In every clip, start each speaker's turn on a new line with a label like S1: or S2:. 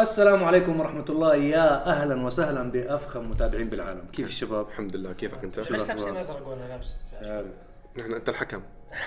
S1: السلام عليكم ورحمة الله. يا أهلا وسهلا بأفخم متابعين بالعالم. كيف الشباب؟
S2: الحمد لله. كيفك أنت؟
S3: ليش لابسين ازرق وأنا لابس
S1: عارف.
S2: نحن أنت الحكم.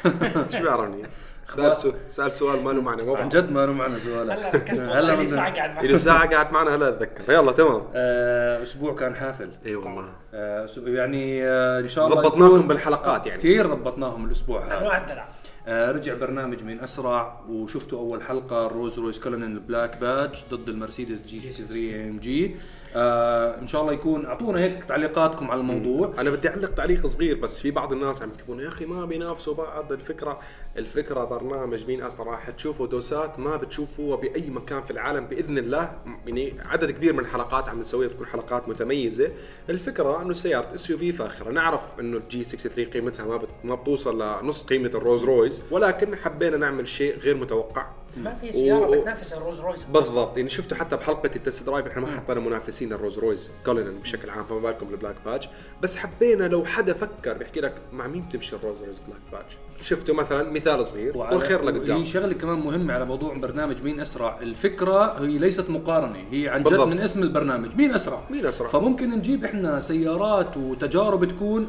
S2: شو بيعرفني؟ سأل سؤال سأل سؤال ما له معنى
S1: عن جد ما له معنا سؤال
S3: هلا ركزت
S1: هلا
S3: ساعة قاعد معك
S2: له ساعة قاعد معنا هلا أتذكر. يلا تمام.
S1: آه، أسبوع كان حافل.
S2: إي والله.
S1: آه، يعني آه، إن شاء الله
S2: ضبطناكم
S1: يكون-
S2: بالحلقات يعني.
S1: كثير ضبطناهم الأسبوع هذا.
S3: انواع الدلع.
S1: رجع برنامج مين أسرع وشفتوا أول حلقة ال Rolls Royce Cullinan ال Black Badge ضد ال Mercedes G 63 AMG آه إن شاء الله يكون أعطونا هيك تعليقاتكم على الموضوع.
S2: أنا بدي أعلق تعليق صغير بس في بعض الناس عم يكتبون يا أخي ما بينافسوا بعض الفكرة. الفكرة برنامج مين أسرع؟ حتشوفوا دوسات ما بتشوفوها بأي مكان في العالم بإذن الله. يعني عدد كبير من الحلقات عم نسويها بتكون حلقات متميزة. الفكرة إنه سيارة SUV فاخرة. نعرف إنه ال G 63 قيمتها ما بت ما بتوصل لنص قيمة ال Rolls Royce ولكن حبينا نعمل شيء غير متوقع.
S3: ما في سيارة
S2: و-
S3: بتنافس ال Rolls Royce
S2: بالضبط. يعني شفتوا حتى بحلقة ال test drive إحنا ما حطينا منافسين ال Rolls Royce Cullinan بشكل عام فما بالكم ال Black Badge بس حبينا لو حدا فكر بيحكي لك مع مين بتمشي ال Rolls Royce Black Badge شفتوا مثلا مثال صغير والخير
S1: هي
S2: لقدام
S1: شغلة كمان مهمة على موضوع برنامج مين أسرع الفكرة هي ليست مقارنة هي عن جد
S2: بالضبط.
S1: من اسم البرنامج مين أسرع
S2: مين أسرع؟
S1: فممكن نجيب إحنا سيارات وتجارب تكون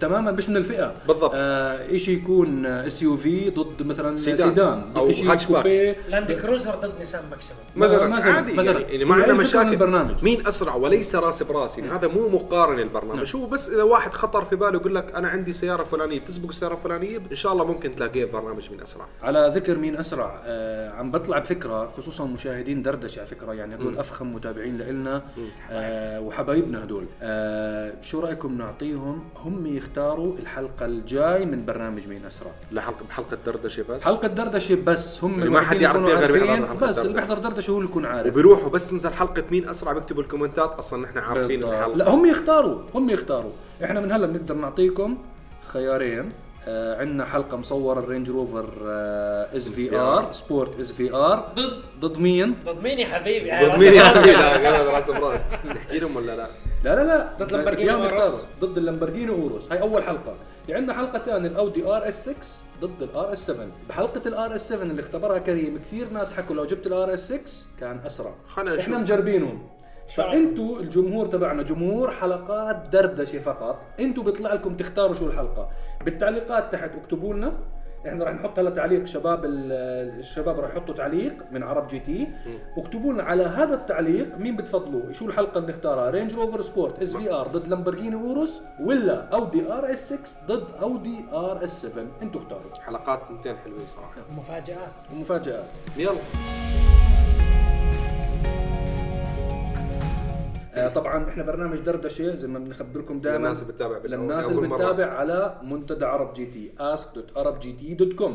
S1: تماما مش من الفئة
S2: بالضبط.
S1: آه شيء يكون SU V ضد مثلا
S2: sedan.
S1: sedan,
S2: أو
S1: إشي
S2: hatchback.
S1: coupe
S3: Land Cruiser ضد Nissan Maxima
S2: مثلا,
S1: مثلاً-
S2: عادي
S1: مثلاً.
S2: يعني, يعني ما
S1: هي
S2: عندنا مشاكل
S1: البرنامج.
S2: مين أسرع وليس راس براس يعني هذا مو مقارنة البرنامج هو بس إذا واحد خطر في باله يقول لك أنا عندي سيارة فلانية بتسبق السيارة الفلانية إن شاء الله ممكن تلاقيه ببرنامج مين أسرع.
S1: على ذكر مين أسرع آه عم بطلع بفكرة خصوصا مشاهدين دردشة على فكرة يعني هدول أفخم متابعين لنا آه وحبايبنا هدول. آه شو رأيكم نعطيهم؟ هم يختاروا الحلقة الجاي من برنامج مين أسرع.
S2: لحلقه بحلقة دردشة بس؟
S1: حلقة دردشة بس هم
S2: اللي ما حد يعرف فيها غير
S1: بس اللي. بيحضر دردشه هو اللي يكون عارف.
S2: وبيروحوا بس نزل حلقة مين أسرع بيكتبوا ال comment ات أصلا نحن عارفين. الحلقة.
S1: لا هم يختاروا هم يختاروا. إحنا من هلأ بنقدر نعطيكم خيارين. آه عندنا حلقة مصورة ال Range Rover آه اس في آر سبورت اس في آر.
S3: ضد؟
S1: ضد مين؟
S3: ضد مين يا حبيبي؟
S2: ضد مين يا حبيبي؟ لا راس براس نحكي لهم ولا لا؟
S1: لا لا لا.
S3: ضد
S1: Lamborghini
S3: Urus.
S1: يختاروا. ضد ال Lamborghini Urus. هاي أول حلقة. في عندنا حلقة ثانية ال Audi RS 6 ضد ال RS 7 بحلقة ال RS 7 اللي اختبرها كريم كثير ناس حكوا لو جبت ال RS 6 كان أسرع.
S2: خلينا
S1: إحنا
S2: نشوف.
S1: مجربينهم. فأنتوا الجمهور تبعنا جمهور حلقات دردشة فقط. أنتوا بيطلع لكم تختاروا شو الحلقة. بالتعليقات تحت اكتبوا لنا. إحنا راح نحط هلا تعليق شباب ال- الشباب راح يحطوا تعليق من عرب GT. واكتبوا لنا على هذا التعليق مين بتفضلوا. شو الحلقة اللي نختارها؟ Range Rover Sport SVR ضد Lamborghini Urus ولا Audi RS 6 ضد Audi RS 7 أنتوا اختاروا.
S2: حلقات اثنتين حلوين صراحة.
S3: مفاجآت.
S1: ومفاجات
S2: يلا.
S1: طبعا إحنا برنامج دردشة زي ما بنخبركم دائما
S2: للناس اللي بتتابع
S1: للناس اللي. بتتابع على منتدى عرب GT ask.arabgt.com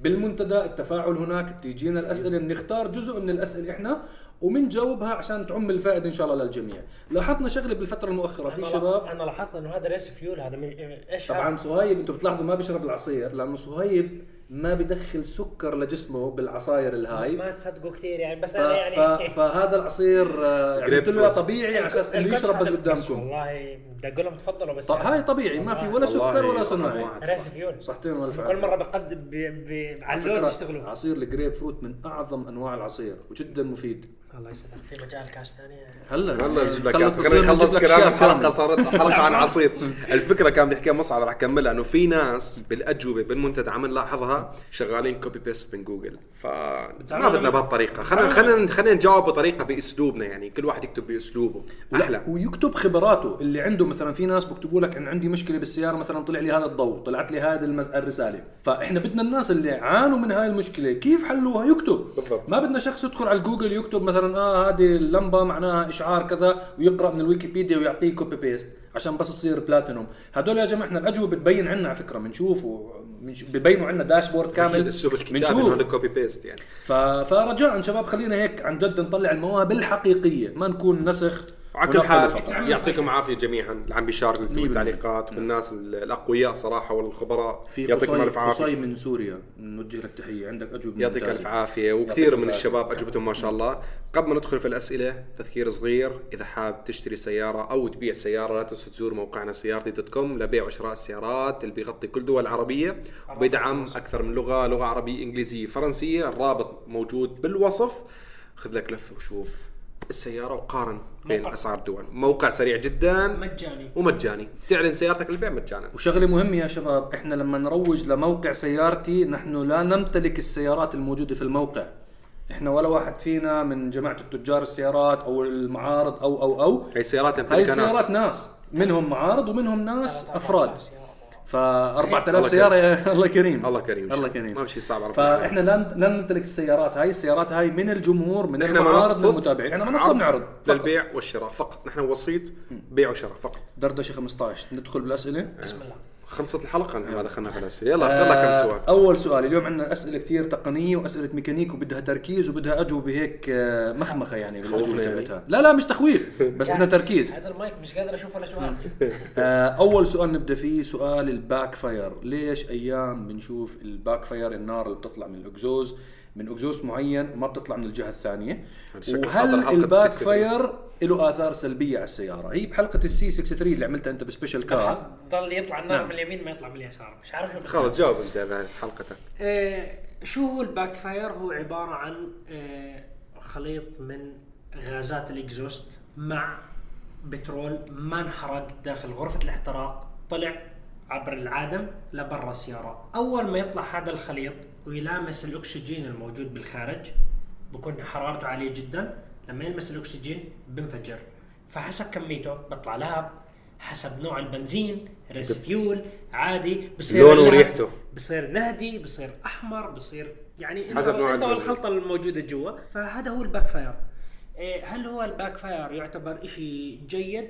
S1: بالمنتدى التفاعل هناك بتيجينا الأسئلة بنختار جزء من الأسئلة إحنا وبنجاوبها عشان تعم الفائدة إن شاء الله للجميع. لاحظنا شغلة بالفترة المؤخرة في شباب؟
S3: أنا لاحظت إنه هذا race fuel هذا من إيش
S1: طبعا؟ صهيب أنتم بتلاحظوا ما بيشرب العصير لأنه صهيب ما بدخل سكر لجسمه بالعصاير الهاي.
S3: ما تصدقوا كثير يعني بس
S1: ف...
S3: أنا يعني
S1: ف... فهذا العصير آه، يعني قلت له يا
S2: fruit.
S1: طبيعي على أساس اللي
S3: ال coach
S1: يشرب بس قدامكم.
S3: والله بدي أقول لهم تفضلوا بس
S1: طب
S3: يعني
S1: هاي طبيعي ما في. ولا سكر ولا صناعي. صحتين والف
S3: كل مرة بقدم ب- ب- على اللون
S1: عصير الجريب فروت من أعظم أنواع العصير وجدا مفيد.
S3: الله يسلمك. في مجال كاس ثاني.
S1: هلا.
S2: هلا نجيب لك
S1: خلص
S2: كلام
S1: الحلقة.
S2: صارت حلقة عن عصير. الفكرة كان بيحكيها مصعب رح كملها إنه في ناس بالأجوبة بالمنتدى عم نلاحظها شغالين copy paste من جوجل. فما
S3: بتزعلوا
S2: بدنا بهالطريقة. خلينا خلينا خلينا نجاوب بطريقه بأسلوبنا يعني. كل واحد يكتب
S1: بأسلوبه.
S2: أحلى
S1: ويكتب خبراته. اللي عنده مثلا في ناس بيكتبوا لك إن عندي مشكلة بالسيارة مثلا طلع لي هذا الضوء طلعت لي هذه الرسالة. فإحنا بدنا الناس اللي عانوا من هاي المشكلة كيف حلوها؟ يكتب.
S2: بالضبط.
S1: ما بدنا شخص يدخل على جوجل يكتب مثلا آه هذه اللمبة معناها إشعار كذا ويقرأ من الويكيبيديا ويعطيه copy paste عشان بس تصير بلاتينوم هدول يا جماعة إحنا الأجوبة بتبين عنا على فكرة بنشوف ببينوا عنا dashboard كامل.
S2: أسلوب الكتاب
S1: بنشوف.
S2: إنه هذا copy paste يعني.
S1: ف... فرجاء شباب خلينا هيك عن جد نطلع المواهب الحقيقية ما نكون نسخ
S2: وعلى كل حال. يعطيكم العافية جميعا اللي عم بيشاركوا. بالتعليقات والناس الأقوياء صراحة والخبراء
S1: في
S2: يعطيكم ألف عافية
S1: قصي من سوريا نوجه لك تحية عندك أجوبة
S2: يعطيك. ألف
S1: عافية
S2: وكثير من. الشباب أجوبتهم ما شاء الله قبل ما ندخل في الأسئلة تذكير صغير إذا حاب تشتري سيارة أو تبيع سيارة لا تنسوا تزور موقعنا سيارتي dot com لبيع وشراء السيارات اللي بيغطي كل دول العربيه وبيدعم أكثر من لغة لغة عربية إنجليزية فرنسية الرابط موجود بالوصف خذ لك لفه وشوف السيارة وقارن بين
S3: موقع.
S2: أسعار الدول. موقع سريع جدا.
S3: مجاني.
S2: ومجاني تعلن سيارتك للبيع مجانا.
S1: وشغلة مهمة يا شباب إحنا لما نروج لموقع سيارتي نحن لا نمتلك السيارات الموجودة في الموقع. إحنا ولا واحد فينا من جماعة التجار السيارات أو المعارض أو أو أو.
S2: هي السيارات
S1: هاي
S2: يمتلكها
S1: سيارات
S2: ناس.
S1: ناس منهم معارض ومنهم ناس
S3: 3000
S1: أفراد.
S3: سيارة.
S1: ف 4000
S2: الله
S1: سيارة يا الله كريم.
S2: الله كريم.
S1: الله كريم.
S2: ما بشي صعب على
S1: فإحنا لا لا نمتلك السيارات هاي. السيارات هاي من الجمهور من
S2: إحنا
S1: المعارض من
S2: منصه
S1: المتابعين. إحنا منصه
S2: عرض
S1: بنعرض.
S2: للبيع والشراء فقط. نحن وسيط بيع وشراء فقط.
S1: دردشة 15 ندخل بالأسئلة.
S3: بسم الله.
S2: خلصت الحلقة ما دخلنا في الأسئلة. يلا يلا كم
S1: آه،
S2: سؤال.
S1: أول سؤال اليوم عندنا أسئلة كثير تقنية وأسئلة ميكانيك وبدها تركيز وبدها اجوبه هيك آه، مخمخة يعني بالاجوبه
S2: يعني.
S1: تبعتها لا لا مش تخويف بس بدنا تركيز.
S3: هذا المايك مش قادر أشوف ولا سؤال.
S1: آه، أول سؤال نبدأ فيه سؤال ال backfire. ليش أيام بنشوف ال backfire النار اللي بتطلع من الأكزوز؟ من اكزوز معين وما بتطلع من
S2: الجهة الثانية.
S1: وهل
S2: ال
S1: back
S2: 63.
S1: fire له آثار سلبية على السيارة؟ هي بحلقة ال C 63 اللي عملتها أنت بسبيشال كار.
S3: ضل يطلع النار
S1: نعم.
S3: من اليمين ما يطلع من اليسار. مش عارف شو
S2: خلص جاوب أنت على حلقتك.
S3: آه، شو هو ال backfire؟ هو عبارة عن آه، خليط من غازات الإكزوست مع بترول ما انحرق داخل غرفة الاحتراق. طلع عبر العادم لبرا السيارة. أول ما يطلع هذا الخليط ويلامس الأكسجين الموجود بالخارج بكون حرارته عالية جدا. لما يلمس الأكسجين بنفجر. فحسب كميته بطلع لهب حسب نوع البنزين ريس فيول عادي بصير
S2: لونه وريحته.
S3: بصير نهدي بصير أحمر بصير يعني
S2: حسب نوع
S3: انت. والخلطه الموجودة جوا. فهذا هو ال backfire. إيه، هل هو ال backfire يعتبر إشي جيد؟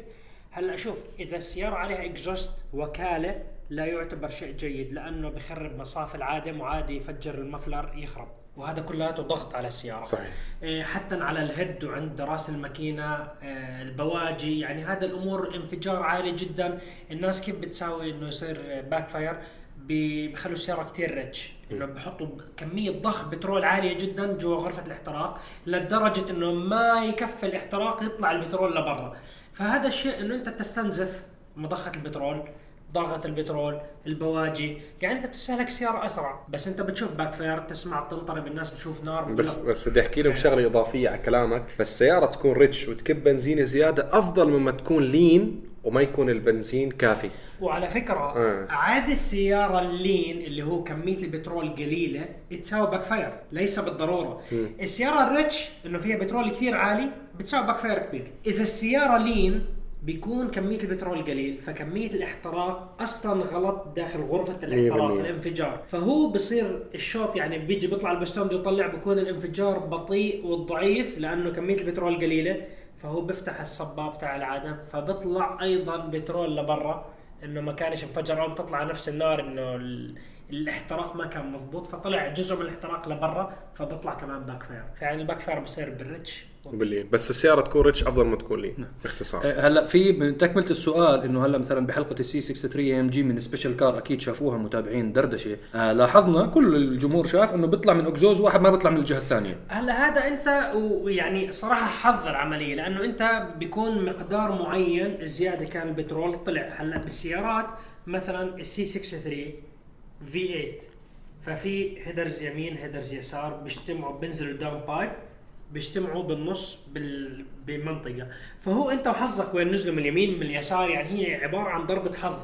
S3: هلا شوف إذا السيارة عليها exhaust وكالة لا يعتبر شيء جيد لأنه بخرب مصاف العادم وعادي يفجر ال muffler يخرب وهذا كلياته ضغط على السيارة.
S2: صحيح.
S3: إيه، حتى على ال head وعند راس الماكينة آه، البواجي يعني هذا الأمور انفجار عالي جدا. الناس كيف بتساوي إنه يصير backfire بخلوا السيارة كثير rich إنه بحطوا كمية ضخ بترول عالية جدا جوا غرفة الاحتراق لدرجة إنه ما يكفي الاحتراق يطلع البترول لبرا. فهذا الشيء إنه أنت تستنزف مضخة البترول ضغط البترول البواجي. يعني أنت بتستهلك سيارة أسرع بس أنت بتشوف backfire تسمع بتنطرب الناس بتشوف نار.
S2: بس
S3: بتقول لك
S2: بس بدي أحكي لهم شغلة إضافية على كلامك. بس السياره تكون rich وتكب بنزين زيادة أفضل مما تكون lean وما يكون البنزين كافي.
S3: وعلى فكرة
S2: آه.
S3: عادي السيارة ال lean اللي هو كمية البترول قليلة تساوي backfire ليس بالضرورة. السيارة ال rich إنه فيها بترول كثير عالي بتساوي backfire كبير. إذا السيارة lean بيكون كمية البترول قليل فكمية الاحتراق أصلا غلط داخل غرفة الاحتراق
S2: 100%.
S3: الانفجار. فهو بصير الشوط يعني بيجي بيطلع البستون بده يطلع بكون الانفجار بطيء والضعيف لأنه كمية البترول قليلة. فهو بيفتح الصباب تاع العادم فبيطلع أيضا بترول لبرا إنه ما كانش انفجر أو بتطلع نفس النار إنه ال- الاحتراق ما كان مضبوط فطلع جزء من الاحتراق لبرا فبيطلع كمان backfire فيعني ال backfire بصير بال
S2: rich. بال lean بس السيارة تكون rich أفضل ما تكون lean
S3: نعم.
S2: باختصار.
S1: آه، هلا في من تكملة السؤال إنه هلا مثلا بحلقة السي 63 ام جي من سبيشال كار أكيد شافوها متابعين دردشة. آه لاحظنا كل الجمهور شاف إنه بيطلع من اكزوز واحد ما بيطلع من الجهة الثانية.
S3: هلا هذا أنت ويعني صراحة حظ العملية لأنه أنت بيكون مقدار معين زياده كان البترول طلع. هلا بالسيارات مثلا ال C 63 V8 ففي headers يمين headers يسار بيجتمعوا بينزلوا downpipe بيجتمعوا بالنص بال... بمنطقة. فهو أنت وحظك وين نزلوا من اليمين من اليسار يعني هي عبارة عن ضربة حظ.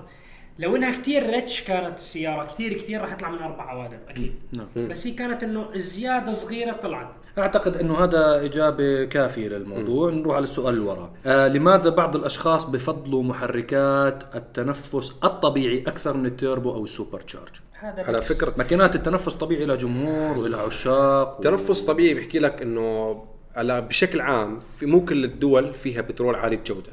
S3: لو إنها كثير rich كانت السياره كثير كثير راح تطلع من أربع عوادم أكيد.
S1: نعم.
S3: بس هي كانت إنه الزيادة صغيرة طلعت.
S1: أعتقد إنه هذا إجابة كافية للموضوع. نروح على السؤال اللي وراه. آه لماذا بعض الأشخاص بفضلوا محركات التنفس الطبيعي أكثر من التيربو أو ال supercharge
S3: هذا
S2: على. فكرة
S1: ماكينات التنفس طبيعي لها جمهور ولها عشاق و...
S2: تنفس طبيعي بيحكي لك إنه على بشكل عام في مو كل الدول فيها بترول عالي الجوده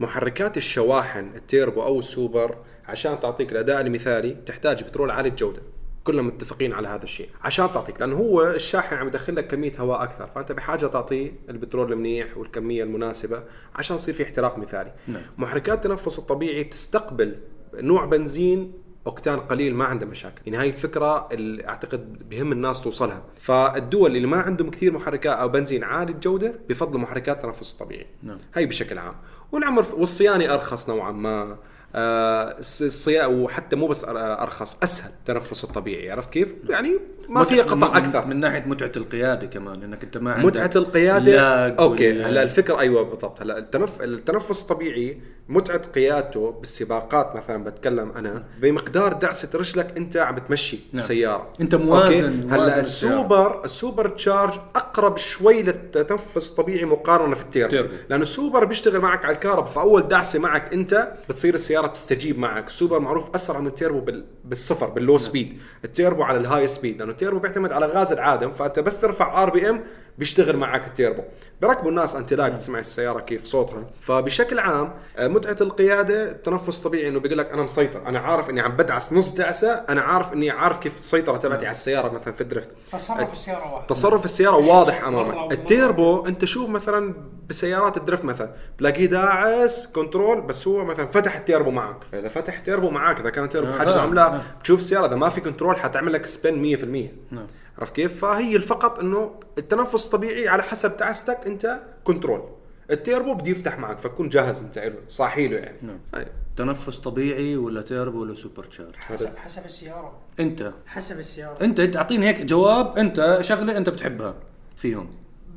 S2: محركات الشواحن التيربو أو السوبر عشان تعطيك الأداء المثالي تحتاج بترول عالي الجوده كلنا متفقين على هذا الشيء. عشان تعطيك لأنه هو الشاحن عم يدخل لك كمية هواء أكثر فأنت بحاجة تعطيه البترول المنيح والكمية المناسبة عشان يصير في احتراق مثالي.
S1: نعم.
S2: محركات التنفس الطبيعي بتستقبل نوع بنزين أوكتان قليل ما عنده مشاكل. يعني هاي الفكرة اللي أعتقد بهم الناس توصلها. فالدول اللي ما عندهم كثير محركات أو بنزين عالي الجودة بفضلوا محركات التنفس الطبيعي
S1: نعم.
S2: هاي بشكل عام. والعمر والصيانة أرخص نوعا ما. آه الصيا وحتى مو بس أرخص أسهل التنفس الطبيعي. عرفت كيف؟ يعني ما فيها قطع أكثر.
S1: من ناحية متعة القيادة كمان انك أنت ما عندك
S2: متعة القيادة؟ lag
S1: okay
S2: هلا الفكرة أيوه بالضبط. هلا التنف... التنفس الطبيعي متعة قيادته بالسباقات مثلا بتكلم أنا بمقدار دعسة رجلك أنت عم بتمشي
S1: نعم.
S2: السيارة
S1: أنت موازن-
S2: هلأ.
S1: ال
S2: super ال supercharge أقرب شوي للتنفس الطبيعي مقارنة في التيربو
S1: تيربو.
S2: لأنه السوبر بيشتغل معك على الكهرباء فأول دعسة معك أنت بتصير السيارة تستجيب معك السوبر معروف أسرع من التيربو بال... بالصفر بال low speed التيربو على ال high speed لأنه التيربو بيعتمد على غاز العادم فأنت بس ترفع RPM بيشتغل معك التيربو. بركبوا الناس anti-lag تسمع السيارة كيف صوتها. فبشكل عام آه، متعة القيادة التنفس طبيعي إنه بيقول لك أنا مسيطر. أنا عارف إني عم بدعس نص دعسة. أنا عارف إني عارف كيف السيطرة تبعتي على السيارة مثلا في ال drift
S3: تصرف السيارة واحد.
S2: تصرف السيارة واضح
S3: أمامك.
S2: التيربو أنت شوف مثلا بسيارات ال drift مثلا تلاقيه داعس control بس هو مثلا فتح التيربو معك إذا فتح التيربو معك إذا كان التيربو حجمه
S1: آه،
S2: عملاق. بتشوف السيارة إذا ما في control حتعمل لك spin 100%
S1: نعم.
S2: عرفت كيف؟ فهي الفقط إنه التنفس الطبيعي على حسب دعستك أنت control التيربو بده يفتح معك فتكون جاهز أنت له صاحي له يعني.
S1: نعم.
S2: هاي.
S1: تنفس طبيعي ولا تيربو ولا supercharge
S3: حسب حسب السيارة.
S1: أنت.
S3: حسب السيارة.
S1: أنت أنت أعطيني هيك جواب. أنت شغلة أنت بتحبها فيهم.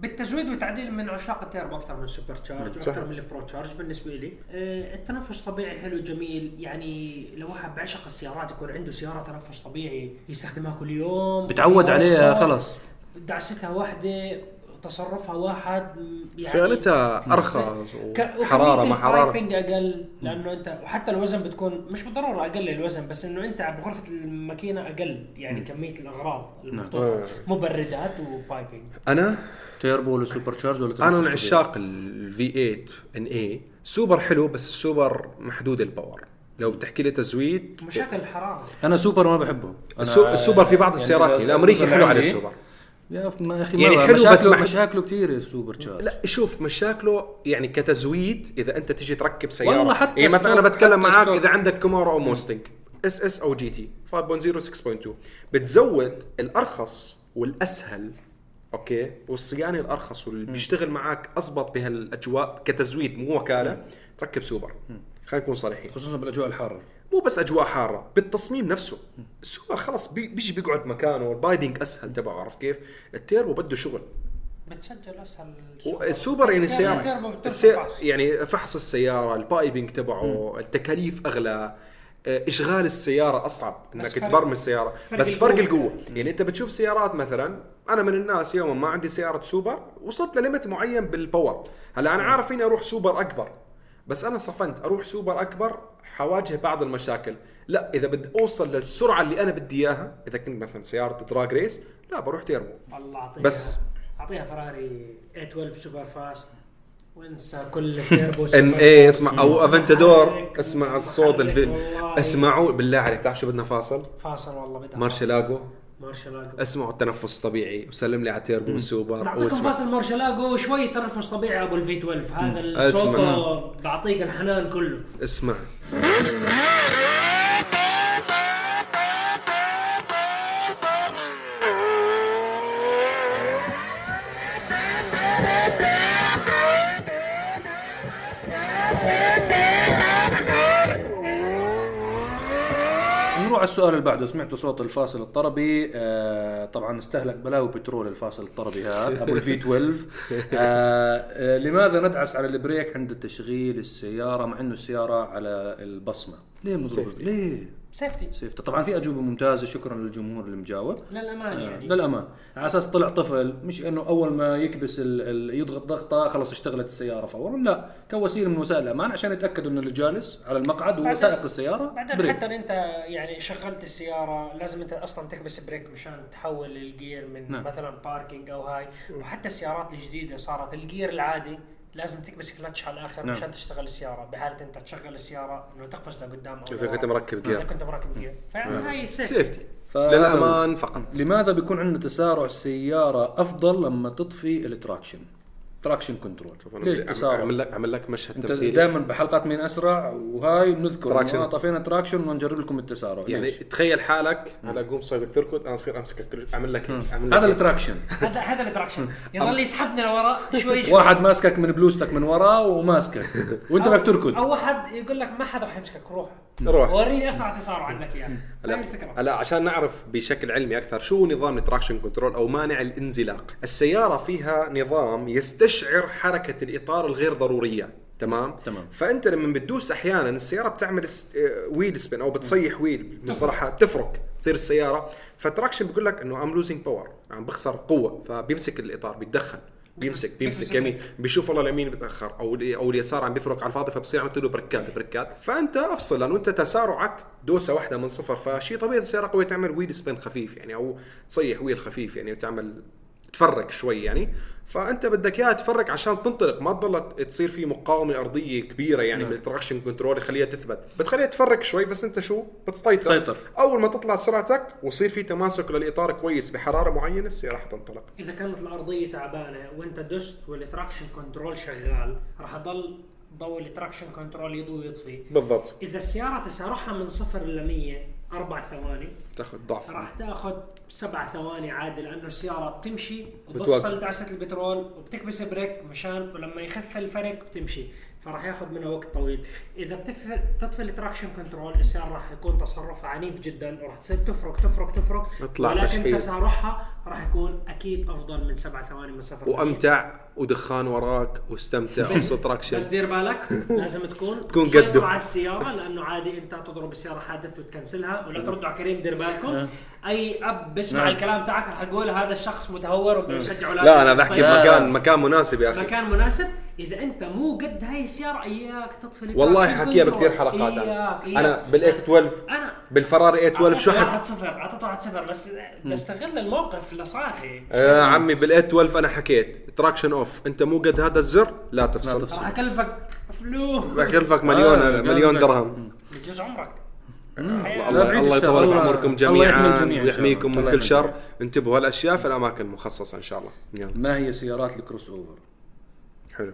S3: بالتزويد والتعديل من عشاق التيربو أكثر من ال supercharge
S2: صح.
S3: وأكثر من ال ProCharge بالنسبة لي. آه، التنفس طبيعي حلو جميل. يعني لو واحد بعشق السيارات يكون عنده سيارة تنفس طبيعي يستخدمها كل يوم
S1: بتعود عليها خلص
S3: دعستها واحدة تصرفها واحد يعني
S2: سيارتها أرخص
S3: ك-
S2: وحراره ما
S3: حرارة. أقل لأنه أنت وحتى الوزن بتكون مش بالضرورة أقل الوزن بس إنه أنت بغرفة الماكينة أقل يعني كمية الأغراض المحطوطه
S2: آه.
S3: مبردات و
S2: piping.
S1: أنا تيربو ولا supercharge ولا
S2: أنا من عشاق ال V8 NA super حلو بس السوبر محدود ال power لو بتحكي لي تزويد
S3: مشاكل الحراره.
S1: أنا سوبر ما بحبه. أنا
S2: السوبر في بعض السيارات
S1: يعني الأمريكي
S2: حلو على السوبر.
S1: يا ما أخي
S2: يعني حلو بس
S1: مشاكله
S2: مح-
S1: مشاكله كثير ال supercharge
S2: لا شوف مشاكله يعني كتزويد إذا أنت تيجي تركب سيارة.
S1: والله حتى
S2: يعني مثلا
S1: أنا
S2: بتكلم
S1: stock.
S2: إذا عندك Camaro أو Mustang SS أو GT 5.0 6.2 بتزود الأرخص والأسهل أوكي. والصيانة الأرخص واللي بيشتغل معك اضبط بهالأجواء كتزويد مو وكالة. تركب سوبر. خلينا نكون صريحين.
S1: خصوصا بالأجواء الحارة.
S2: مو بس أجواء حارة بالتصميم نفسه. السوبر خلص بي- بيجي بيقعد مكانه. ال piping أسهل تبعه عرفت كيف؟ التيربو بده شغل.
S3: بتسجل أسهل
S2: السوبر. يعني السيارة. يعني فحص السيارة ال piping تبعه التكاليف أغلى. آه، أصعب إنك
S3: بس فرق-
S2: تبرمج السيارة
S3: فرق
S2: بس فرق.
S3: القوة.
S2: يعني أنت بتشوف سيارات مثلا أنا من الناس يوما ما عندي سيارة سوبر وصلت ل limit معين بال power هلا أنا عارف فيني أروح سوبر أكبر بس أنا صفنت أروح سوبر أكبر حواجه بعض المشاكل. لا إذا بدي أوصل للسرعة اللي أنا بدي إياها إذا كنت مثلا سيارة drag race لا بروح تيربو.
S3: والله اعطيها
S2: بس.
S3: أعطيها فراري 812 Superfast وانسى كل تيربو
S2: إن اي اسمع أو
S3: Aventador
S2: اسمع الصوت. اسمعوا بالله عليك بتعرف شو بدنا فاصل؟
S3: فاصل والله بدها
S2: Murcielago
S3: Murcielago
S2: اسمعوا التنفس الطبيعي وسلم لي على turbo وال super
S3: نعطيكم
S2: واسمع.
S3: فاصل Murcielago وشوي تنفس طبيعي أبو ال V 12 هذا الصوت. بعطيك الحنان كله.
S2: اسمع.
S1: على السؤال اللي بعده. سمعتوا صوت الفاصل الطربي. آه طبعا استهلك بلاوي بترول الفاصل الطربي هذا أبو ال V 12 آه آه لماذا ندعس على ال brake عند تشغيل السيارة مع إنه السيارة على البصمة؟ ليه مضروب ليه؟
S3: safety
S1: safety طبعا في أجوبة ممتازة شكرا للجمهور اللي مجاوب
S3: للامان
S1: آه،
S3: يعني.
S1: للامان على أساس طلع طفل مش إنه أول ما يكبس ال... ال... يضغط ضغطة خلص اشتغلت السيارة فورا لا. كوسيلة من وسائل الأمان عشان يتأكدوا ان اللي جالس على المقعد هو سائق السيارة
S3: بعدين
S1: brake.
S3: حتى أنت يعني شغلت السيارة لازم أنت أصلا تكبس brake مشان تحول ال gear من
S1: نعم.
S3: نعم. مثلا parking أو هاي. وحتى السيارات الجديدة صارت ال gear العادي لازم تكبس كلتش على الآخر
S1: نعم.
S3: نعم. مشان تشتغل السيارة بحالة أنت تشغل السيارة إنه تقفز لقدام أو
S2: اذا. كنت مركب
S3: إذا
S2: gear
S3: كنت مركب gear فيعني هاي
S2: safety
S1: فهذا
S2: للأمان فقط
S1: لماذا بيكون عندنا تسارع السيارة أفضل لما تطفي ال traction؟
S2: traction control
S1: ليش تسارع
S2: اعمل لك أعمل لك مشهد
S1: أنت
S2: تمثيلي.
S1: دائما بحلقات مين أسرع وهاي بنذكر
S2: traction.
S1: انه طفينا traction ونجرب لكم التسارع.
S2: يعني
S1: ليش؟
S2: تخيل حالك هلا قوم صايبك تركض أنا اصير امسكك أعمل لك هيك، أعمل لك
S1: هذا.
S2: ال
S1: traction
S3: هذا هذا ال traction يظل يسحبني لورا شوي شوي.
S1: واحد ماسكك من بلوزتك من ورا وماسكك. وأنت بدك تركض.
S3: أو واحد يقول لك ما حدا راح يمسكك روح.
S2: روح.
S3: وريني أسرع تسارع عندك إياه. هاي
S2: هلا
S3: الفكرة.
S2: هلا عشان نعرف بشكل علمي أكثر شو نظام ال traction control أو مانع الانزلاق؟ السيارة فيها نظام يستشعر حركة الإطار الغير ضرورية تمام؟
S1: تمام.
S2: فأنت لما بتدوس أحيانا السيارة بتعمل س- آه، wheel spin أو بتصيح wheel بالمصطلحات تفرك تصير السيارة. فال traction بيقول لك إنه I'm losing power عم بخسر قوة فبيمسك الإطار بيتدخل بيمسك بيمسك. يمين بيشوف والله اليمين بيتأخر أو أو اليسار عم بيفرك على الفاضي فبصير عم له بريكات بريكات. فأنت افصل لأنه انت تسارعك دوسة واحدة من صفر فشيء طبيعي السيارة قوية تعمل wheel spin خفيف يعني أو تصيح wheel خفيف يعني وتعمل تفرق شوي يعني. فأنت بدك إياها تفرق عشان تنطلق. ما تضل تصير في مقاومة أرضية كبيرة يعني
S1: نعم.
S2: بال traction control يخليها تثبت. بتخليها تفرق شوي بس أنت شو؟ بتسيطر.
S1: تسيطر.
S2: أول ما تطلع سرعتك ويصير في تماسك للإطار كويس بحرارة معينة السيارة حتنطلق
S3: إذا كانت الأرضية تعبانة وأنت دست وال traction control شغال راح يضل ضوء ال traction control يضوي ويطفي
S2: بالضبط.
S3: إذا السيارة تسارعها من صفر ل 100 أربع ثواني
S2: تاخذ ضعف.
S3: راح تاخذ سبع ثواني عادي لأنه السيارة بتمشي. وبتفصل دعسه البترول وبتكبس brake مشان ولما يخف الفرق بتمشي فراح ياخذ منها وقت طويل إذا بتفل تطفي ال traction control السيارة راح يكون تصرفها عنيف جدا وراح تصير تفرك تفرك تفرك ولكن. تسارعها راح يكون أكيد أفضل من سبع ثواني من 100.
S2: وأمتع ودخان وراك واستمتع ابسط
S3: بس
S2: traction
S3: دير بالك لازم تكون
S2: تكون قده.
S3: على السيارة لأنه عادي أنت تضرب السيارة حادث وتكنسلها ولا تردوا على كريم دير بالكم أي أب بسمع
S1: نعم.
S3: الكلام تاعك راح يقول هذا الشخص متهور وبيشجع أولاد
S2: لا أنا بحكي
S3: طيب،
S2: بمكان مكان مناسب يا أخي.
S3: مكان مناسب. إذا أنت مو قد هاي السيارة إياك تطفي
S2: والله حكيها. بكثير حلقات
S3: إياك
S2: أنا.
S3: إياك.
S2: أنا بال eight 12
S3: أنا
S2: بال Ferrari eight 12 شو حك
S3: 1 0 أعطيته 1 0 بس بدي استغل الموقف لصالحي
S2: يا عمي بالاي 12 أنا حكيت. traction off أنت مو قد هذا الزر لا تفصل.
S1: تفصل.
S3: راح أكلفك فلوس.
S2: بكلفك مليون
S1: آه،
S2: مليون درهم.
S3: بجوز عمرك.
S2: الله الله. يطول بعمركم جميعا. ويحميكم من كل شر. انتبهوا هالاشياء في الاماكن المخصصه إن شاء الله يلا
S1: ما هي سيارات ال crossover؟
S2: حلو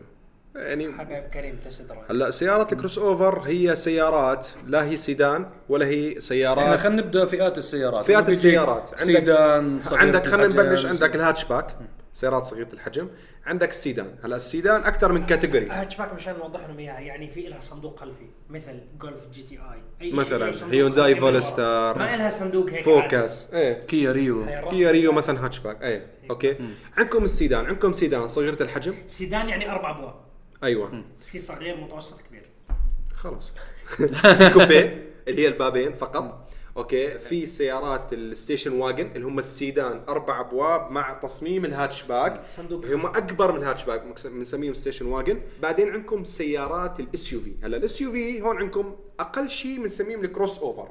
S2: يعني
S3: حبيب كريم تستر
S2: هلا سيارات ال crossover هي سيارات لا هي سيدان ولا هي
S1: إحنا
S2: سيارات
S1: خلينا نبدأ فئات السيارات
S2: فئات السيارات. عندك-
S1: سيدان
S2: عندك خلينا نبلش عندك الهاتشباك سيارات صغيرة الحجم. عندك السيدان. هلا السيدان أكثر من category.
S3: hatchback مشان نوضح لهم إياها. يعني في لها صندوق خلفي مثل جولف GTI. أي
S2: مثلاً هيونداي. فيلوستر،
S3: ما لها صندوق هيك.
S2: فوكس. إيه.
S1: كيا ريو.
S2: كيا ريو مثلا هاتشباك. إيه. okay. عندكم السيدان. عندكم سيدان صغيرة الحجم؟
S3: سيدان يعني أربع أبواب.
S2: أيوه.
S3: في صغير متوسط كبير.
S2: خلاص. في كوبيه اللي هي البابين فقط. okay في سيارات ال station wagon اللي هم السيدان أربع أبواب مع تصميم الهاتشباك
S3: صندوق.
S2: هم أكبر من الهاتشباك بنسميهم station wagon. بعدين عندكم سيارات ال SUV هلا ال SUV هون عندكم أقل شيء بنسميهم ال crossover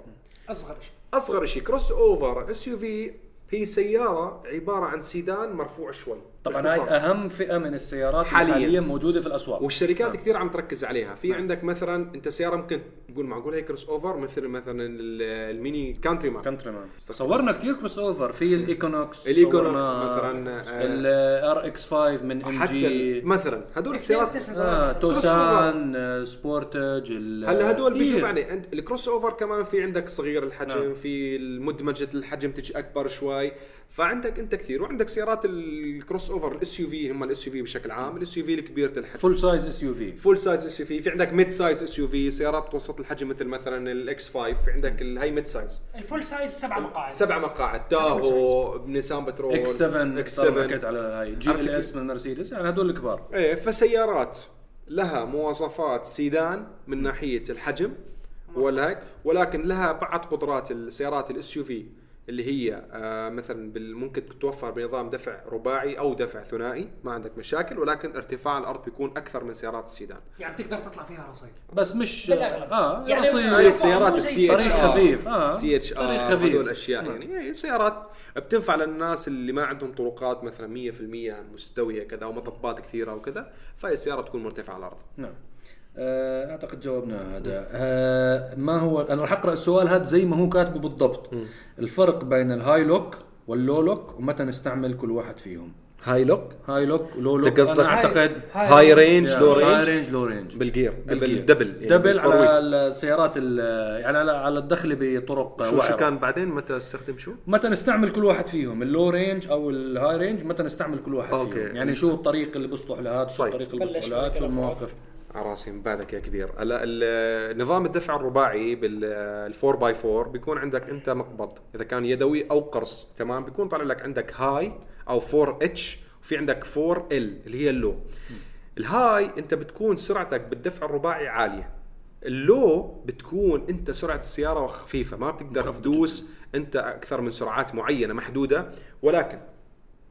S3: أصغر شيء.
S2: أصغر شيء crossover SUV هي سيارة عبارة عن سيدان مرفوع شوي.
S1: طبعا. هاي أهم فئة من السيارات
S2: حالياً.
S1: حاليا, موجودة في الأسواق.
S2: والشركات كثير عم تركز عليها. في عندك مثلا أنت سيارة ممكن تقول معقول هي crossover مثل مثلا ال- الميني كانتري مان.
S1: كانتري مان. صورنا كثير crossover. في الايكونوكس
S2: الإيكونوكس مثلاً، آه،
S1: الار إكس 5 من ام جي
S2: مثلا هدول السيارات
S1: آه، توسان آه، سبورتج ال-
S2: هلا هدول بيجوا. بعدين. عند ال crossover كمان في عندك صغير الحجم
S1: نعم.
S2: في المدمجة الحجم تجي أكبر شوي. فعندك انت كثير وعندك سيارات ال crossover ال SUV هم ال SUV بشكل عام ال SUV الكبيره الحجم
S1: فول سايز إس يو في.
S2: فول سايز إس يو في. في عندك mid size SUV سيارات متوسط الحجم مثل مثلا ال X5 في عندك الهاي ميد سايز
S3: الفول سايز سبع مقاعد.
S2: سبع مقاعد تاهو نيسان بترول
S1: إكس 7
S2: إكس
S1: إكس 7
S2: 7
S1: على هاي
S2: GL؟
S1: S من مرسيدس يعني هدول الكبار.
S2: إيه فسيارات لها مواصفات سيدان من ناحية الحجم ولا هيك ولكن لها بعض قدرات السيارات ال SUV. اللي هي آه مثلا ممكن تتوفر بنظام دفع رباعي أو دفع ثنائي ما عندك مشاكل ولكن ارتفاع الأرض بيكون أكثر من سيارات السيدان
S3: يعني تقدر تطلع فيها رصيف
S1: بس مش
S3: بالأغلب.
S1: آه
S3: يعني
S1: رصيف
S3: هاي
S2: السيارات السي اتش
S1: طريق خفيف، آه.
S2: سي اتش ار
S1: خفيف.
S2: هدول اشياء
S1: نعم.
S2: يعني هي سيارات بتنفع للناس اللي ما عندهم طرقات مثلا 100% مستوية كذا أو مطبات كثيرة وكذا فهي السيارة تكون مرتفعة على الأرض
S1: نعم أعتقد جاوبنا هذا آه، ما هو أنا راح أقرأ السؤال هذا زي ما هو كاتبه بالضبط الفرق بين الهاي لوك واللو لوك ومتى نستعمل كل واحد فيهم
S2: هاي لوك
S1: هاي لوك لو لوك
S2: أنت قصدك
S1: أنا اعتقد
S3: هاي-
S2: هاي رينج لو
S1: هاي
S2: رينج
S1: رينج لو رينج
S2: بالجير. بالدبل يعني
S1: دبل على. السيارات ال- يعني على على الدخل بطرق
S2: شو شو. كان بعدين متى استخدم شو؟
S1: متى نستعمل كل واحد فيهم اللو رينج أو الهاي رينج متى نستعمل كل واحد
S2: أوكي.
S1: فيهم يعني شو الطريق اللي بيصلح لهذا شو
S2: طيب.
S1: الطريق اللي بيصلح لهذا شو المواقف
S2: على راسي من بعدك يا كبير. هلا نظام الدفع الرباعي بال 4 by 4 بيكون عندك انت مقبض. إذا كان يدوي أو قرص تمام؟ بيكون طالع لك عندك هاي أو 4 إتش وفي عندك 4 L اللي هي ال low. ال high أنت بتكون سرعتك بالدفع الرباعي عالية. ال low بتكون أنت سرعة السيارة خفيفة ما بتقدر تدوس أنت أكثر من سرعات معينة محدودة. ولكن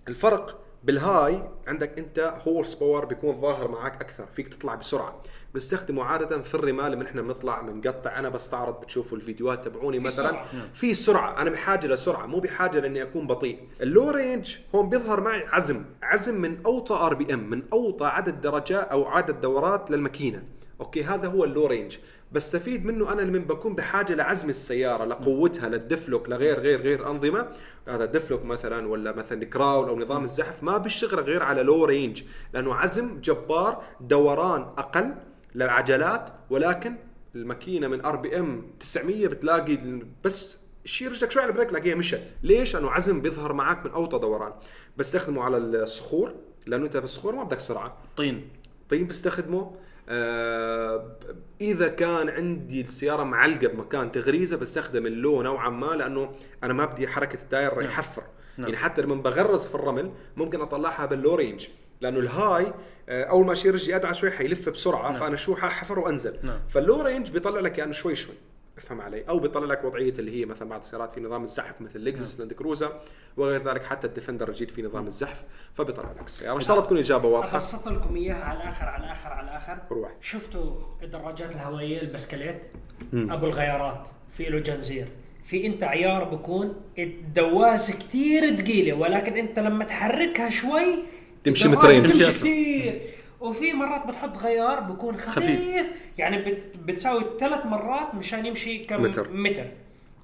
S2: الفرق بال high عندك انت horse power بيكون ظاهر معك أكثر فيك تطلع بسرعة. بنستخدمه عادة في الرمال لما إحنا بنطلع بنقطع أنا بستعرض بتشوفوا الفيديوهات تبعوني مثلا.
S3: سرعة.
S2: في سرعة أنا بحاجه لسرعة مو بحاجه لاني أكون بطيء. ال low range هون بيظهر معي عزم. عزم من أوطى RPM من أوطى عدد درجات أو عدد دورات للماكينة. okay هذا هو ال low range بستفيد منه أنا لما بكون بحاجة لعزم السيارة لقوتها لل diff lock لغير غير غير أنظمة. هذا ال diff lock مثلا ولا مثلا crawl أو نظام الزحف ما بيشتغل غير على low range لأنه عزم جبار دوران أقل للعجلات ولكن الماكينة من RPM 900 بتلاقي بس شيل رجلك شوي على ال brake تلاقيها مشت. ليش؟ لأنه عزم بيظهر معك من أوطى دوران. بستخدمه على الصخور لأنه أنت بالصخور ما بدك سرعة.
S1: طين.
S2: طيب بستخدمه. آه إذا كان عندي السيارة معلقة بمكان تغريزة بستخدم ال low نوعا ما لأنه أنا ما بدي حركة الداير يحفر
S1: نعم.
S2: يعني حتى لما بغرز في الرمل ممكن أطلعها بال low range لأنه ال high آه، أول ما اشيل رجلي أدعس شوي حيلف بسرعة
S1: نعم.
S2: فأنا شو ححفر وأنزل
S1: نعم.
S2: فال low range بيطلع لك يعني شوي شوي افهم علي أو بيطلع لك وضعية اللي هي مثلا بعض السيارات في نظام الزحف مثل لكزس لاند كروزر وغير ذلك حتى الديفندر الجديد في نظام الزحف فبيطلع لك السيارة. إن شاء الله تكون إجابة واضحة.
S3: ابسط لكم إياها على الآخر على الآخر على الآخر
S2: روح.
S3: شفتوا الدراجات الهوائية البسكليت؟ أبو الغيارات. في له جنزير. في أنت غيار بكون الدواسة كتير ثقيله ولكن أنت لما تحركها شوي
S2: تمشي مترين.
S1: تمشي.
S3: كثير وفي مرات بتحط غيار بكون خفيف,
S1: خفيف.
S3: يعني بت بتساوي ثلاث مرات مشان يمشي كم
S2: متر.
S3: متر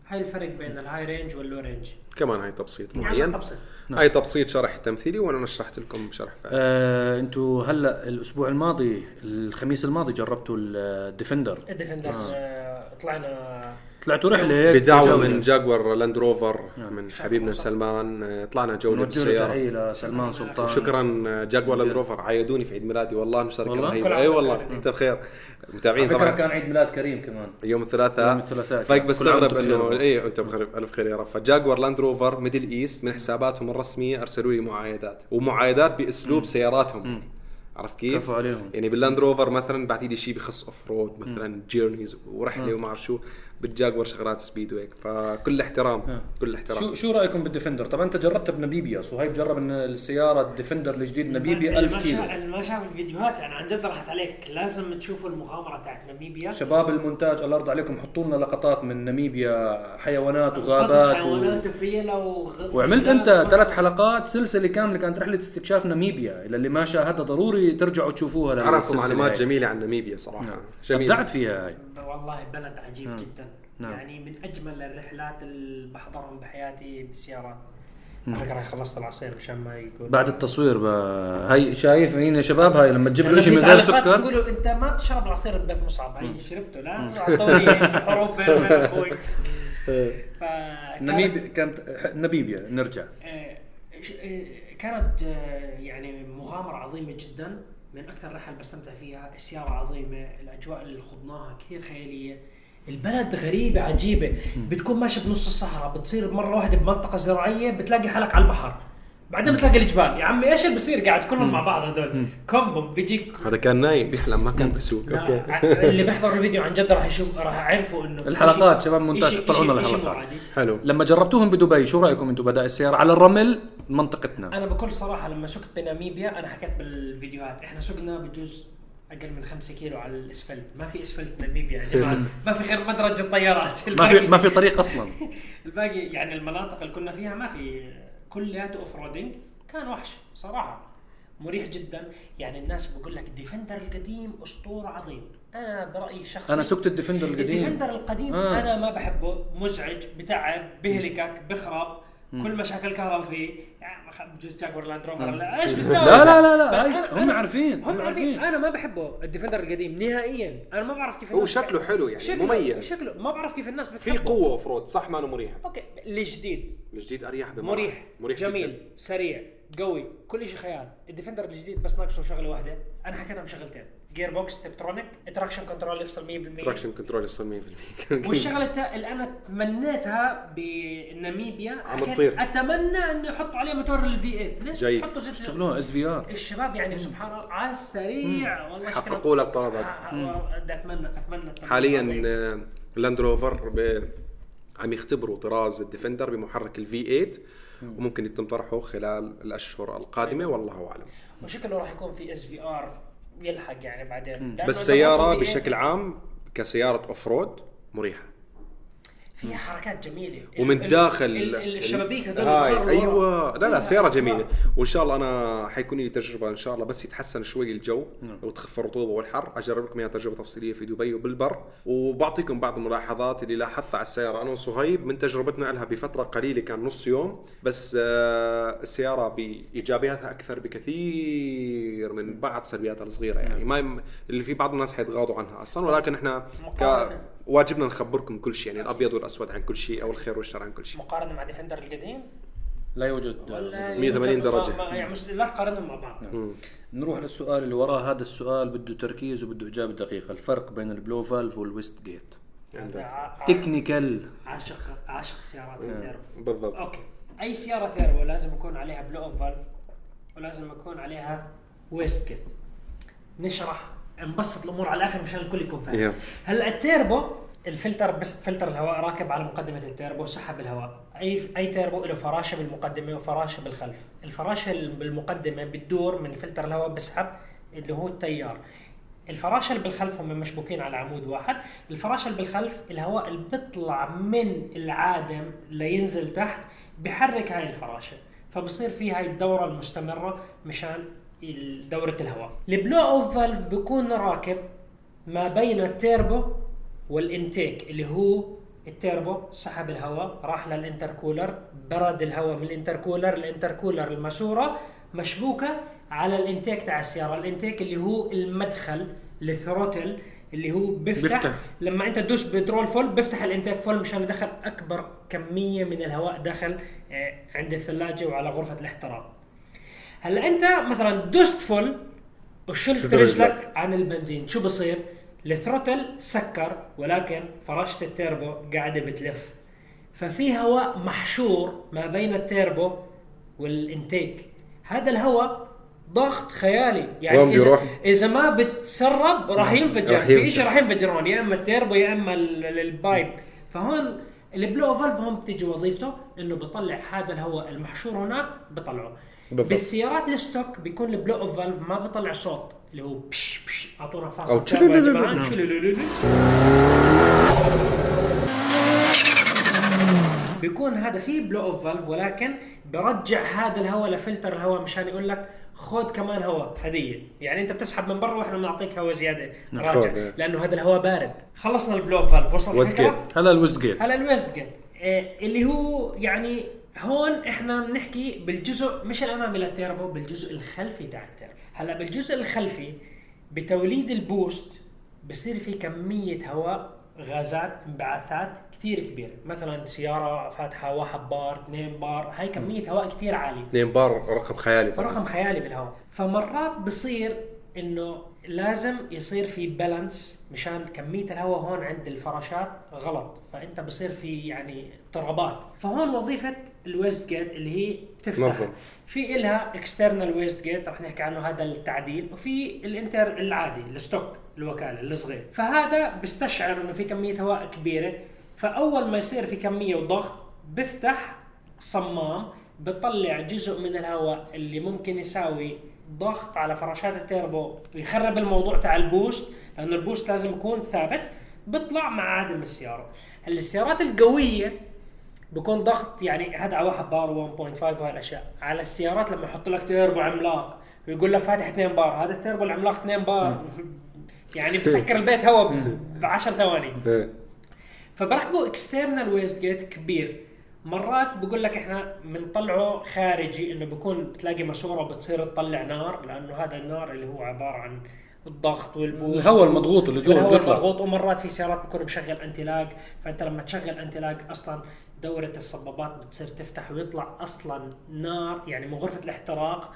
S3: هاي الفرق بين ال high range وال low range
S2: كمان هاي تبسيط
S3: يعني
S2: معين
S3: تبسيط.
S2: هاي تبسيط شرح تمثيلي وأنا شرحت لكم شرح فعلي
S1: آه، أنتوا هلا الأسبوع الماضي الخميس الماضي جربتوا الديفندر
S3: الديفندرز آه. طلعنا
S1: طلعتوا رحلة هيك
S2: بدعوه. من جاكوار لاند روفر من حبيبنا سلمان. آه، طلعنا جوله بالسياره
S1: تحيه لسلمان سلطان.
S2: شكرا جاكوار لاند روفر. عايدوني في عيد ميلادي والله مشاركه
S1: والله؟
S2: رهيبه اي والله
S3: بخير.
S2: أنت بخير. متابعين طبعا.
S1: كان عيد ميلاد كريم كمان.
S2: يوم الثلاثاء.
S1: يوم الثلاثاء كان.
S2: بستغرب انه
S1: بخير.
S2: إيه أنت بخير ألف خير يا رب. فجاكوار لاند روفر ميدل إيست من حساباتهم الرسمية أرسلوا لي معايدات. ومعايدات بأسلوب سياراتهم. عرفت كيف؟
S1: كفو عليهم.
S2: يعني باللاند روفر مثلا بعتي لي شيء بخص off road مثلا journeys ورحلة وما اعرف شو بالجاكور شغلات speed وهيك. فكل احترام كل احترام.
S1: شو شو رأيكم بالديفندر؟ طبعا أنت جربتها بناميبيا صهيب جرب إن السيارة الديفندر الجديد ناميبيا
S3: اللي
S1: 1000
S3: ما
S1: كيلو.
S3: اللي ما شاف الفيديوهات. يعني عن جد راحت عليك. لازم تشوفوا المغامرة تاعت ناميبيا
S1: شباب المونتاج الله يرضى عليكم حطوا لنا لقطات من ناميبيا حيوانات وغابات و...
S3: حيوانات وفيلة وغ...
S1: وعملت
S3: أنت.
S1: ثلاث حلقات سلسلة كاملة كانت رحلة استكشاف ناميبيا إلى اللي ما شاهدها ضروري ترجعوا تشوفوها
S2: عرفوا معلومات. جميلة عن ناميبيا صراحة. جميلة.
S1: ابدعت فيها هاي.
S3: والله بلد عجيب جدا.
S1: نعم.
S3: يعني من أجمل الرحلات اللي بحضرهم بحياتي بالسيارات على فكره هاي خلصت العصير مشان ما يقول
S1: بعد التصوير ب... هاي شايف هين يا شباب؟ هاي لما تجيب له
S3: لأنه
S1: شيء من غير سكر.
S3: بيقولوا أنت ما بتشرب العصير ببيت مصعب هاي شربته. لا اعطوني حروب بين أخوي فكان-
S1: ناميبيا كانت ناميبيا نرجع.
S3: آه، آه، كانت آه، يعني مغامرة عظيمة جدا. من أكثر الرحل بستمتع فيها. السيارة عظيمة. الأجواء اللي خضناها كثير خيالية. البلد غريبة عجيبة. بتكون ماشي بنص الصحراء بتصير مرة واحدة بمنطقة زراعية بتلاقي حالك على البحر. بعدين بتلاقي الجبال. يا عمي إيش اللي بصير؟ قاعد كلهم مع بعض هدول. combo بيجيك
S2: هذا كان نايم. بيحلم ما كان بسوق.
S3: لا، okay. اللي بيحضر الفيديو عن جد راح يشوف راح يعرفوا إنه
S1: الحلقات شباب مونتاج. طلعوا لنا الحلقات.
S2: حلو.
S1: لما جربتوهم بدبي شو رأيكم أنتم بدأ السيارة؟ على الرمل منطقتنا.
S3: أنا بكل صراحة لما سقت بناميبيا أنا حكيت بالفيديوهات. إحنا سقنا بجوز أقل من 5 كيلو على الأسفلت. ما في أسفلت ناميبيا يا جماعة. ما في غير مدرج الطيارات.
S1: ما في ما في طريق أصلا.
S3: الباقي يعني المناطق اللي كنا فيها ما في. كلياته off roading كان وحش صراحة. مريح جدا. يعني الناس بقول لك الديفندر القديم أسطورة عظيم. أنا برأيي الشخصي
S1: أنا سقت الديفندر القديم.
S3: الديفندر القديم.
S1: آه.
S3: أنا ما بحبه. مزعج بتعب بهلكك بخرب. كل مشاكل الكهرباء فيه يعني بجوز جاكور لاند روفر. لا إيش بتسوي؟
S1: لا لا لا لا
S3: بس أنا-
S1: هم عارفين
S3: هم عارفين. أنا ما بحبه الديفندر القديم نهائيا. أنا ما بعرف كيف
S2: هو
S3: الناس
S2: شكله حلو يعني
S3: شكله
S2: مميز.
S3: شكله. ما بعرف كيف الناس
S2: في
S3: بتحبه.
S2: قوة off road صح ما انه مريح.
S3: okay الجديد
S2: الجديد أريح بمراحل.
S3: مريح
S2: مريح
S3: جميل
S2: جداً.
S3: سريع قوي كل شيء خيال. الديفندر الجديد بس ناقصه شغلة واحدة. أنا حكيتها بشغلتين. gearbox tiptronic traction control يفصل 100%
S2: traction control يفصل 100%
S3: والشغلة التا- اللي أنا تمنيتها بناميبيا
S2: عم تصير.
S3: أتمنى إنه يحطوا عليه موتور ال V8 ليش
S2: جاي.
S3: يحطوا
S1: SVR
S3: الشباب يعني سبحان الله على السريع. والله
S2: حققوا لك طلبك
S3: اتمنى أتمنى.
S2: حاليا آه، لاند روفر ب... عم يختبروا طراز الديفندر بمحرك ال V 8 وممكن يتم طرحه خلال الأشهر القادمة والله أعلم.
S3: وشكله راح يكون في SVR يلحق يعني بعدين.
S2: بس سيارة
S3: حطوا V8
S2: بشكل عام كسيارة off road مريحة.
S3: فيها حركات جميلة.
S2: ومن
S3: ال-
S2: داخل
S3: ال- ال- الشبابيك هدول
S2: هاي. أيوه. لا لا
S3: سيارة.
S2: جميلة. وإن شاء الله أنا حيكون لي تجربة إن شاء الله بس يتحسن شوي الجو وتخف الرطوبة والحر. اجرب لكم إياها تجربة تفصيلية في دبي وبالبر. وبعطيكم بعض الملاحظات اللي لاحظتها على السيارة. أنا وصهيب من تجربتنا لها بفترة قليلة كان نص يوم بس آه، السيارة بإيجابياتها أكثر بكثير من بعض سلبياتها الصغيرة يعني. ما اللي في بعض الناس حيتغاضوا عنها أصلا ولكن إحنا ك
S3: مقارنة.
S2: واجبنا نخبركم كل شيء يعني الأبيض والأسود عن كل شيء أو الخير والشر عن كل شيء.
S3: مقارنة مع ديفندر القديم؟
S1: لا يوجد.
S3: ولا
S2: 180
S3: يوجد-
S2: درجة.
S3: ما- ما- يعني لا تقارنهم مع بعض.
S1: نروح للسؤال اللي وراه. هذا السؤال بده تركيز وبده إجابة دقيقة. الفرق بين ال blow valve
S3: وال wastegate.
S1: technical
S3: عاشق عاشق سيارات التيربو
S2: بالضبط.
S3: okay. أي سيارة تيربو لازم يكون عليها blow off valve ولازم يكون عليها wastegate نشرح نبسط الأمور على الآخر مشان الكل يكون فاهم.
S2: يلا.
S3: هلا التيربو الفلتر بس فلتر الهواء راكب على مقدمة التيربو سحب الهواء. أي أي تيربو له فراشة بالمقدمة وفراشة بالخلف. الفراشة بالمقدمة بتدور من فلتر الهواء بسحب اللي هو التيار. الفراشة اللي بالخلف هم مشبوكين على عمود واحد. الفراشة اللي بالخلف الهواء اللي بيطلع من العادم لينزل تحت بحرك هاي الفراشة. فبصير في هاي الدورة المستمرة مشان دورة الهواء. ال blow off valve بيكون راكب ما بين التيربو وال intake اللي هو التيربو سحب الهواء راح لل intercooler برد الهواء من ال intercooler ال intercooler الماسوره مشبوكة على ال intake تاع السيارة. ال intake اللي هو المدخل ال throttle اللي هو بيفتح,
S1: بيفتح.
S3: لما أنت تدوس petrol full بيفتح ال intake full مشان يدخل أكبر كمية من الهواء داخل آه، عند الثلاجة وعلى غرفة الاحتراق هلا انت مثلا دوست full وشلت
S2: شلت
S3: رجلك. عن البنزين شو بصير؟ ال throttle سكر ولكن فراشة التيربو قاعدة بتلف. ففي هواء محشور ما بين التيربو وال intake. هذا الهواء ضغط خيالي. يعني اذا
S2: بيروح؟
S3: إذا ما بتسرب راح ينفجر.
S2: راح
S3: في
S2: ينفجر.
S3: شيء راح ينفجر هون يا إما التيربو يا إما ال- ال- ال pipe. فهون ال blow valve هم بتيجي وظيفته انه بيطلع هذا الهواء المحشور هناك بيطلعه
S2: بالضبط.
S3: بالسيارات ال stock بيكون ال blow off valve ما بيطلع صوت اللي هو بش بش اعطونا فاصل. بيكون هذا في blow off valve ولكن برجع هذا الهواء لفلتر الهواء مشان يقول لك خذ كمان هواء هدية. يعني انت بتسحب من برا وإحنا بنعطيك هواء زيادة. راجع.
S2: خذ، إيه.
S3: لأنه هذا الهواء بارد. خلصنا ال blow valve وصل
S2: waste
S3: الفكرة؟
S2: gate.
S1: هذا ال wastegate
S3: هلا ال wastegate آه، اللي هو يعني هون إحنا بنحكي بالجزء مش الأمامي للتيربو بالجزء الخلفي تاع التيربو هلا بالجزء الخلفي بتوليد ال boost بصير في كمية هواء غازات انبعاثات كثير كبيره مثلا سيارة فاتحة واحد بار اثنين بار هاي كمية هواء كثير عالية.
S2: 2 بار رقم خيالي طبعا.
S3: رقم خيالي بالهواء. فمرات بصير إنه لازم يصير في balance مشان كمية الهواء هون عند الفراشات غلط. فأنت بصير في يعني اضطرابات. فهون وظيفة ال wastegate اللي هي تفتح.
S2: نظم.
S3: في إلها external wastegate رح نحكي عنه هذا التعديل. وفي ال internal العادي ال stock الوكالة الصغير. فهذا بيستشعر إنه في كمية هواء كبيرة. فأول ما يصير في كمية وضغط بيفتح صمام بطلع جزء من الهواء اللي ممكن يساوي ضغط على فراشات التيربو ويخرب الموضوع تاع ال boost لأنه ال boost لازم يكون ثابت بيطلع مع عادم السياره هلا السيارات القوية بكون ضغط يعني هذا على واحد بار 1.5 وهي الاشياء على السيارات لما يحط لك تيربو عملاق ويقول لك فاتح 2 بار هذا التيربو العملاق 2 بار. يعني بسكر البيت هواء ب 10 ثواني. فبركبوا external wastegate كبير. مرات بقول لك إحنا بنطلعه خارجي إنه بكون بتلاقي ماسوره وبتصير تطلع نار لأنه هذا النار اللي هو عبارة عن الضغط وال boost
S1: الهواء المضغوط اللي جوا
S3: الهواء
S1: بيطلع.
S3: المضغوط ومرات في سيارات بكون مشغل anti-lag فأنت لما تشغل anti-lag أصلا دورة الصبابات بتصير تفتح ويطلع أصلا نار يعني من غرفة الاحتراق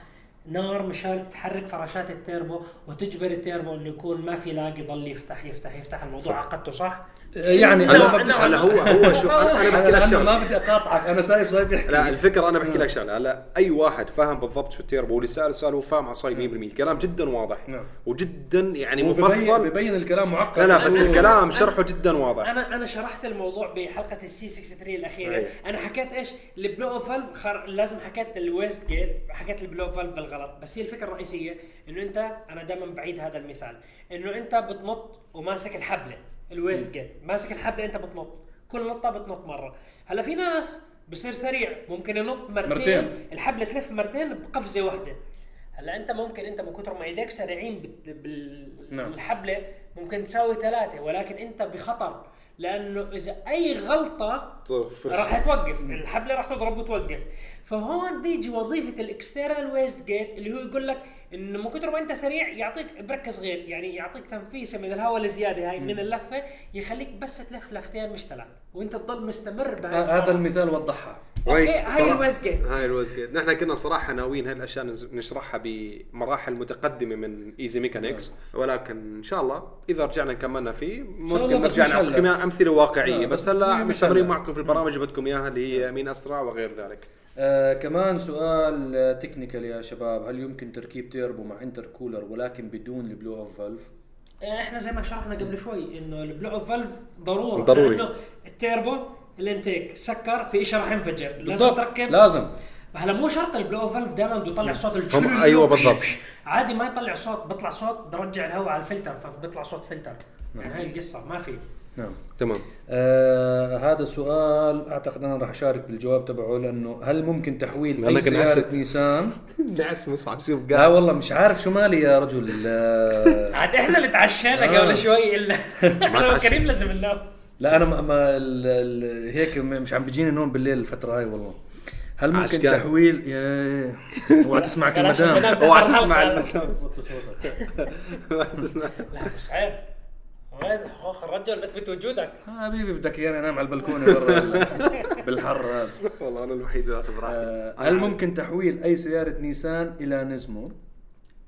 S3: نار مشان تحرك فراشات التيربو وتجبر التيربو إنه يكون ما في lag يضل يفتح يفتح يفتح الموضوع
S2: صح.
S3: عقدته صح؟
S1: يعني
S3: لا، أنا
S1: ما بديش
S2: هلا هو هو شوف أنا أنا بحكي لك شغلة.
S1: ما بدي أقاطعك أنا سايب سايب يحكي
S2: لا الفكرة أنا بحكي لك شغلة. هلا أي واحد فاهم بالضبط شو التيربو واللي سال السؤال هو فاهم عصاي 100% الكلام جدا واضح.
S1: نعم.
S2: وجدا يعني مفصل.
S1: ببين الكلام معقد.
S2: لا لا بس الكلام شرحه جدا واضح.
S3: أنا أنا شرحت الموضوع بحلقة ال C 63 الأخيرة.
S2: صحيح.
S3: أنا حكيت إيش؟ ال blow off valve. لازم حكيت ال wastegate حكيت ال blow off valve بالغلط بس هي الفكرة الرئيسية إنه أنت أنا دائما بعيد هذا المثال. إنه أنت بتنط وماسك الحبله ال wastegate ماسك الحبله أنت بتنط. كل نطة بتنط مرة. هلأ في ناس بصير سريع ممكن ينط مرتين,
S1: مرتين.
S3: الحبله تلف مرتين بقفزة واحدة. هلأ أنت ممكن أنت من كثر ما إيديك سريعين.
S1: نعم.
S3: الحبله ممكن تساوي ثلاثة. ولكن أنت بخطر. لأنه إذا أي غلطة راح توقف. الحبله راح تضرب وتوقف. فهون بيجي وظيفة ال external wastegate اللي هو يقول لك انه من كثر ما أنت سريع يعطيك break صغير يعني يعطيك تنفيسه من الهواء الزيادة هاي من اللفة يخليك بس تلف لفتين مش ثلاث وأنت تضل مستمر بهاي
S1: هذا
S3: السرعة.
S1: المثال وضحها.
S2: وهي
S3: هاي ال wastegate.
S2: هاي ال wastegate نحن كنا صراحة ناويين هاي الاشياء نز- نشرحها بمراحل متقدمة من Easy Mechanics ولكن إن شاء الله إذا رجعنا كملنا فيه
S1: الله
S2: ممكن
S1: بس
S2: نرجع نعطيكم أمثلة واقعية.
S1: لا،
S2: بس هلا
S1: مش
S2: مستمرين. معكم في البرامج اللي بدكم إياها اللي هي مين أسرع وغير ذلك.
S1: آه كمان سؤال technical يا شباب هل يمكن تركيب تيربو مع intercooler ولكن بدون ال blow off
S3: valve إحنا زي ما شرحنا قبل شوي إنه ال blow off valve ضروري
S2: ضروري.
S3: لأنه التيربو ال intake سكر في شيء راح ينفجر لازم تركب.
S1: لازم.
S3: هلا مو شرط ال blow off valve دائما بده يطلع صوت ال
S2: blow أيوة بالضبط.
S3: عادي ما يطلع صوت بيطلع صوت برجع الهواء على الفلتر فبيطلع صوت فلتر. يعني هاي القصة ما في.
S1: نعم
S2: تمام
S1: آه هذا سؤال أعتقد أنا راح أشارك بالجواب تبعه لأنه هل ممكن تحويل أي
S2: سيارة.
S1: نيسان؟
S2: نعس مصعب شوف
S1: لا والله مش عارف شو مالي يا رجل
S3: عاد إحنا اللي تعشينا
S1: آه.
S3: قبل شوي الا. وكريم لازم ننام
S1: لا أنا ما, ما ال ال هيك مش عم بيجيني نوم بالليل الفترة هاي والله هل ممكن
S2: عشقان.
S1: تحويل يا اوعى تسمعك المدام
S2: اوعى تسمع. المدام ما تسمع
S3: لا بس عيب وين؟ أخ الرجل أثبت وجودك.
S1: حبيبي بدك إياني أنام على البلكونة برا ال- بالحر. هذا
S2: والله أنا الوحيد اللي اخذ راحتي
S1: آه، هل ممكن تحويل أي سيارة نيسان إلى نزمو؟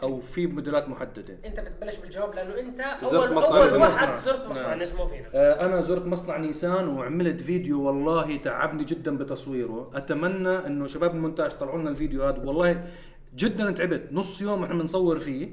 S1: أو في موديلات محددة؟
S3: أنت بتبلش بالجواب لأنه أنت
S2: زرت
S3: اول
S2: مصنع أول.
S3: واحد زرت مصنع
S1: نعم.
S3: نزمو فينا.
S1: آه، أنا زرت مصنع نيسان وعملت فيديو والله تعبني جدا بتصويره. أتمنى إنه شباب المونتاج طلعوا لنا الفيديو هذا. والله جدا تعبت. نص يوم إحنا بنصور فيه.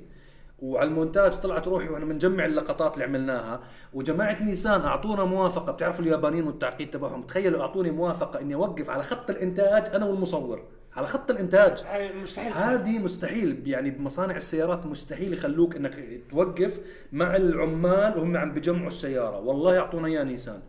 S1: وعلى المونتاج طلعت روحي وأنا بنجمع اللقطات اللي عملناها. وجماعة نيسان أعطونا موافقة. بتعرفوا اليابانيين والتعقيد تبعهم؟ تخيلوا أعطوني موافقة إني أوقف على خط الإنتاج أنا والمصور. على خط
S3: الإنتاج. مستحيل.
S1: هذه مستحيل. يعني بمصانع السيارات مستحيل يخلوك إنك توقف مع العمال وهم عم بجمعوا السيارة. والله يعطونا اياه نيسان.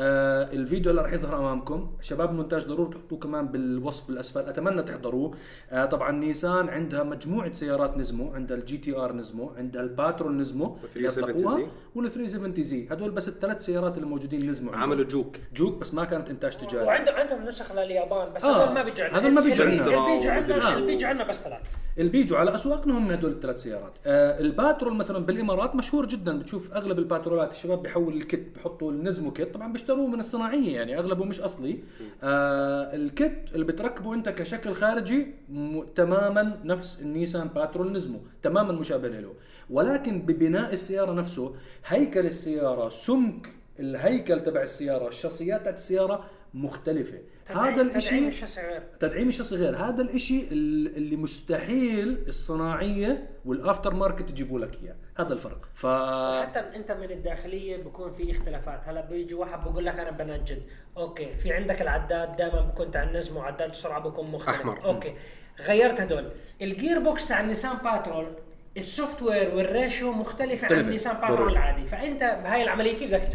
S1: آه الفيديو اللي راح يظهر أمامكم. شباب المونتاج ضروري تحطوه كمان بالوصف بالأسفل. أتمنى تحضروه. آه طبعا نيسان عندها مجموعة سيارات Nismo. عندها ال GTR Nismo. عندها الباترول Nismo.
S2: وال 370
S1: يطلقوها. وال 370 Z هدول بس الثلاث سيارات اللي موجودين Nismo.
S2: عملوا Juke.
S1: Juke بس ما كانت إنتاج تجاري.
S3: وعندهم عندهم نسخ لليابان بس
S1: آه،
S3: هذول ما بيجوا عندنا.
S1: هذول ما بيجوا عندنا.
S3: اللي بيجوا
S2: آه.
S3: عندنا اللي بيجوا عندنا بس ثلاث
S1: اللي بيجوا على اسواقنا هم هدول الثلاث سيارات. آه الباترول مثلا بالإمارات مشهور جدا. بتشوف أغلب الباترولات الشباب بيحول ال kit بحطوا ال Nismo kit طبعا بيشتروه من الصناعية يعني أغلبه مش أصلي. آه ال kit اللي بتركبه أنت كشكل خارجي تماما نفس النيسان باترول Nismo تماما مشابه له. ولكن ببناء السيارة نفسه هيكل السيارة سمك الهيكل تبع السيارة الشاصيات تبع السيارة مختلفة. هذا الإشي
S3: تدعيم الشاسيه غير.
S1: تدعيم الشاصي غير. هذا الإشي ال- اللي مستحيل الصناعية وال aftermarket يجيبوا لك إياه. هذا الفرق. ف
S3: حتى أنت من الداخلية بكون في اختلافات. هلا بيجي واحد بقول لك أنا بنجد. OK في عندك العداد دائما بكون تاع ال Nismo وعداد السرعه بكون مختلف.
S2: أحمر.
S3: OK. غيرت هدول. ال gearbox تاع النيسان باترول ال software وال ratio مختلفة عن. النيسان باترول. العادي. فأنت بهاي العملية كيف بدك تساوي؟